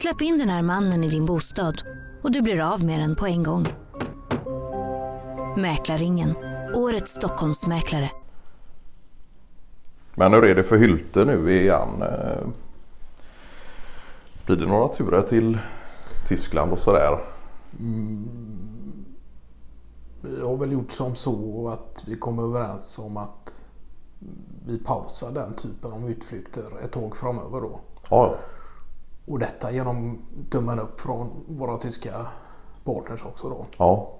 Släpp in den här mannen i din bostad och du blir av med den på en gång. Mäklarringen, årets Stockholmsmäklare. Men hur är det för Hylte nu igen? Eh, Blir det några turer till Tyskland och sådär? Vi har väl gjort som så att vi kom överens om att vi pausar den typen av utflykter ett tag framöver då. Ja, Och detta genom tummen upp från våra tyska partners också då. ja.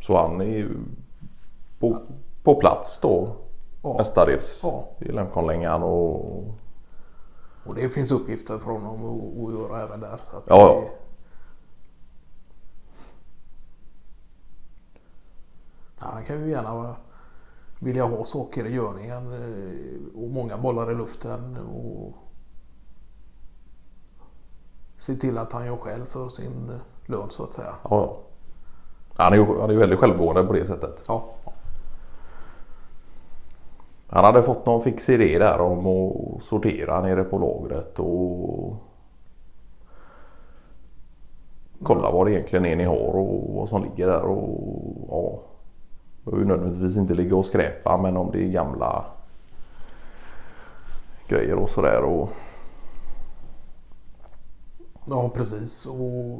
Så han är ju på, på plats då Ja. mestadels Ja. i Lemkonlängan och Och det finns uppgifter från dem att, göra även där. Så att Ja, ja. det- Han kan ju gärna vilja ha saker i görningen eh, och många bollar i luften och se till att han gör själv för sin lön så att säga. ja, ja. Han är ju han är ju väldigt självgående på det sättet. Ja, Han hade fått någon fix idé där om att sortera nere på lagret och kolla vad det egentligen är ni har och vad som ligger där och ja. Behöver nödvändigtvis inte ligga och skräpa men om det är gamla grejer och sådär och ja precis. Och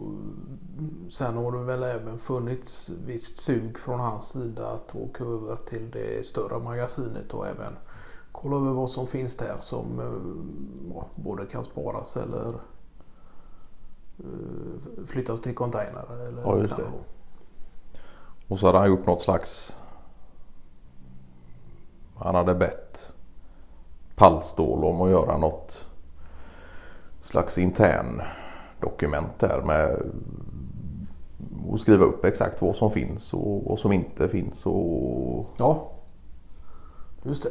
sen har det väl även funnits visst sug från hans sida att åka över till det större magasinet och även kolla över vad som finns där som eh, ja, både kan sparas eller eh, flyttas till container. Eller Ja, just det. liknande. Och så hade han gjort något slags... Han hade bett Pallstål om att göra något slags intern dokument där med och skriva upp exakt vad som finns och vad som inte finns och Ja, just det.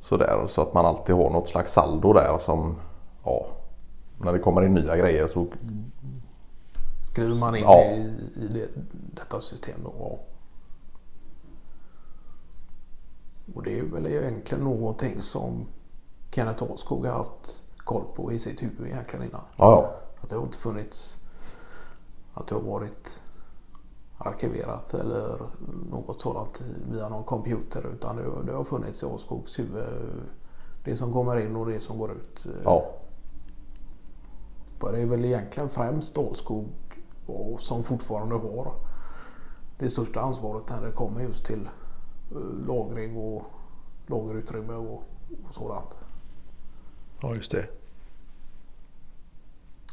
sådär. Så att man alltid har något slags saldo där som ja, när det kommer in nya grejer så Skriver man in Ja. i, i det, detta system då. ja. Och det är väl egentligen någonting som Kenneth Ahlskog har haft koll på i sitt huvud egentligen innan. ja. Att det har inte funnits att det har varit arkiverat eller något sådant via någon computer utan det, det har funnits i Ahlskogs huvud. Det som kommer in och det som går ut. ja. Det är väl egentligen främst Ahlskog och som fortfarande har det största ansvaret när det kommer just till eh, lagring och lagerutrymme och, och sådant. ja just det.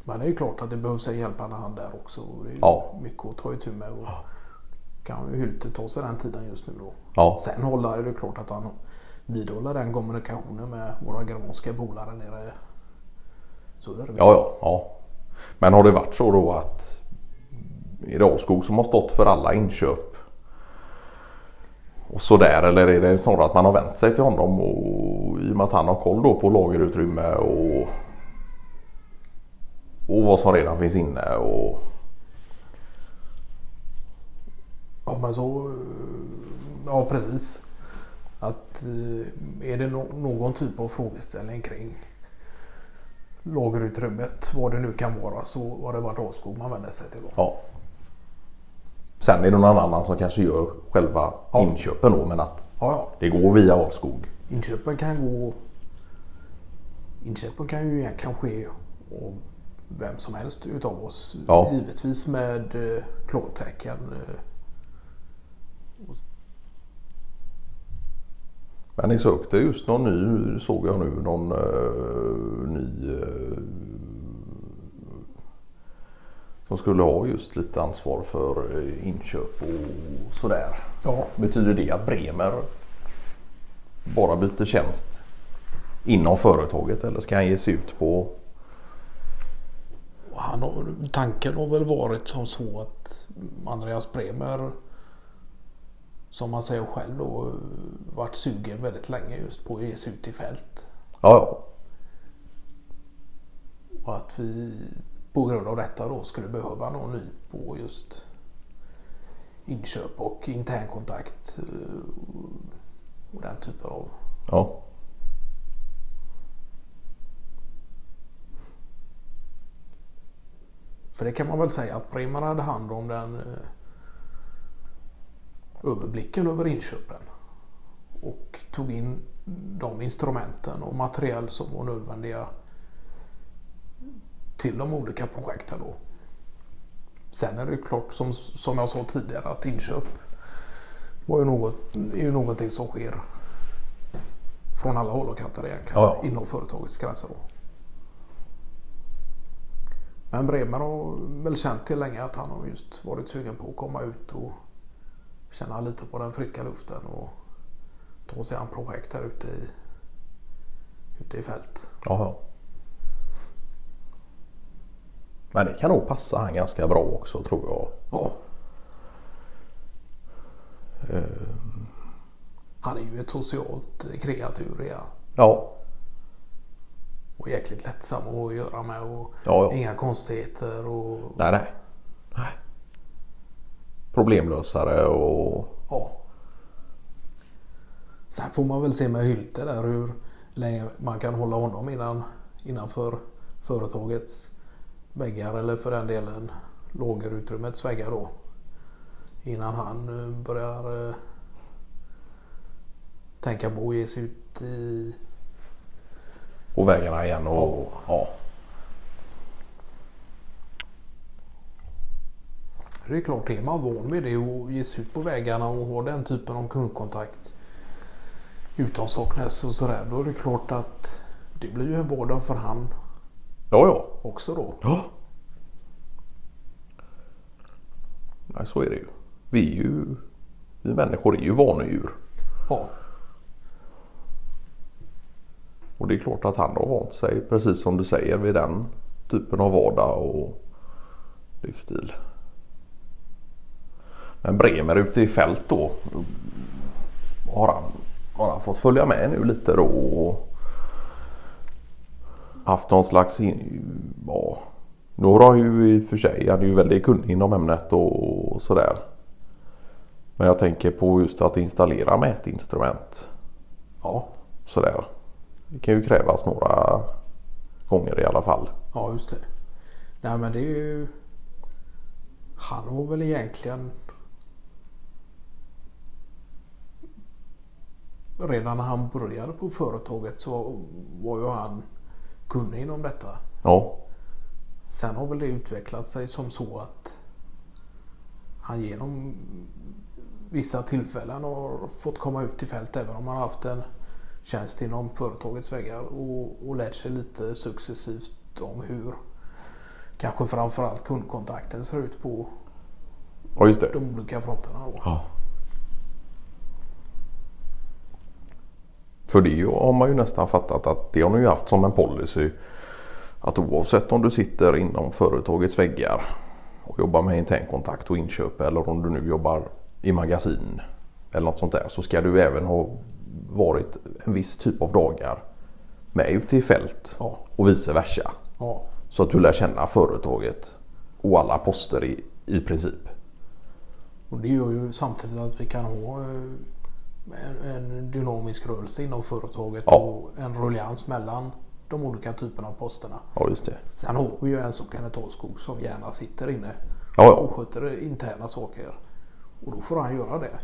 Men det är ju klart att det behövs en hjälpande hand där också. Det är Ja. mycket att ta itu med. Och kan ju Hylte ta sig den tiden just nu då. Ja. Sen håller är det klart att han vidhåller den kommunikationen med våra germanska polare nere söderut. Ja, ja, ja. Men har det varit så då att Ahlskog som har stått för alla inköp och sådär eller är det snarare att man har vänt sig till honom och i och med att han har koll då på lagerutrymme och och vad som redan finns inne och Ja men så, ja precis. Att eh, är det någon typ av frågeställning kring lagerutrymmet, vad det nu kan vara, så har det varit Ahlskog man vänder sig till. Då. ja. Sen är det någon annan som kanske gör själva Ja. inköpen då men att Ja, det går via Ahlskog. Inköpen kan gå... Inköpen kan ju egentligen ske av vem som helst utav oss. Ja. Givetvis med eh, klartecken. Eh, Men ni sökte just någon ny, såg jag nu, någon eh, ny eh, som skulle ha just lite ansvar för eh, inköp och sådär. ja, Betyder det att Bremer bara byter tjänst inom företaget eller ska han ge sig ut på han har, tanken har väl varit som så att Andreas Bremer som man säger själv då varit sugen väldigt länge just på att ge sig ut i fält. Ja, ja. Och att vi på grund av detta då skulle behöva någon ny på just inköp och internkontakt eh, och den typen av... Ja. För det kan man väl säga att Bremer hade hand om den eh, överblicken över inköpen och tog in de instrumenten och material som var nödvändiga till de olika projekten då. Sen är det klart som, som jag sa tidigare att inköp var ju något, är ju någonting som sker från alla håll och kanter egentligen Ja, ja. inom företagets gränser. Då. Men Bremer har väl känt till länge att han har just varit sugen på att komma ut och känna lite på den friska luften och ta sig an projekt här ute i, ute i fält. Jaha. Men det kan nog passa han ganska bra också tror jag. Ja. Eh, Han är ju ett socialt kreatur ja. Ja, och jäkligt lättsam att göra med och ja, ja. inga konstigheter och Nej, nej. nej. Problemlösare och ja. Sen får man väl se med Hylte där hur länge man kan hålla honom innan, innanför företagets väggar eller för den delen lagerutrymmets väggar då. Innan han eh, börjar eh, tänka på att ge sig ut i på vägarna igen. Och, ja. Det är klart, är man van vid det och ge sig ut på vägarna och ha den typen av kundkontakt utan Socknäs och sådär. Då är det klart att det blir ju en vardag för han ja, ja. också då. Ja. Nej, så är det ju. Vi är ju vi människor är ju vanedjur. Ja, Och det är klart att han har vant sig, precis som du säger, vid den typen av vardag och livsstil. Men Bremer ute i fält då. Har han, har han fått följa med nu lite då och haft någon slags, in, ja, några har ju i och för sig, han är ju väldigt kunnig inom ämnet och, och sådär. Men jag tänker på just att installera mätinstrument ja, sådär. Det kan ju krävas några gånger i alla fall. ja just det. Nej men det är ju... Han var väl egentligen... Redan när han började på företaget så var ju han kunnig inom detta. Ja, Sen har väl det utvecklat sig som så att han genom vissa tillfällen har fått komma ut i fält även om han har haft en tjänst inom företagets väggar och, och lärt sig lite successivt om hur kanske framförallt kundkontakten ser ut på ja de olika fronterna. Då. Ja. För det har man ju nästan fattat att det har ni ju haft som en policy. Att oavsett om du sitter inom företagets väggar och jobbar med internkontakt och inköp eller om du nu jobbar i magasin eller något sånt där så ska du även ha varit en viss typ av dagar med ute i fält Ja, och vice versa. ja, Så att du lär känna företaget och alla poster i, i princip. och det gör ju samtidigt att vi kan ha eh, en, en dynamisk rörelse inom företaget Ja. och en ruljans mellan de olika typerna av posterna. Ja just det. Sen har vi ju en som Kenneth Ahlskog som gärna sitter inne Ja, ja. och sköter interna saker. Och då får han göra det.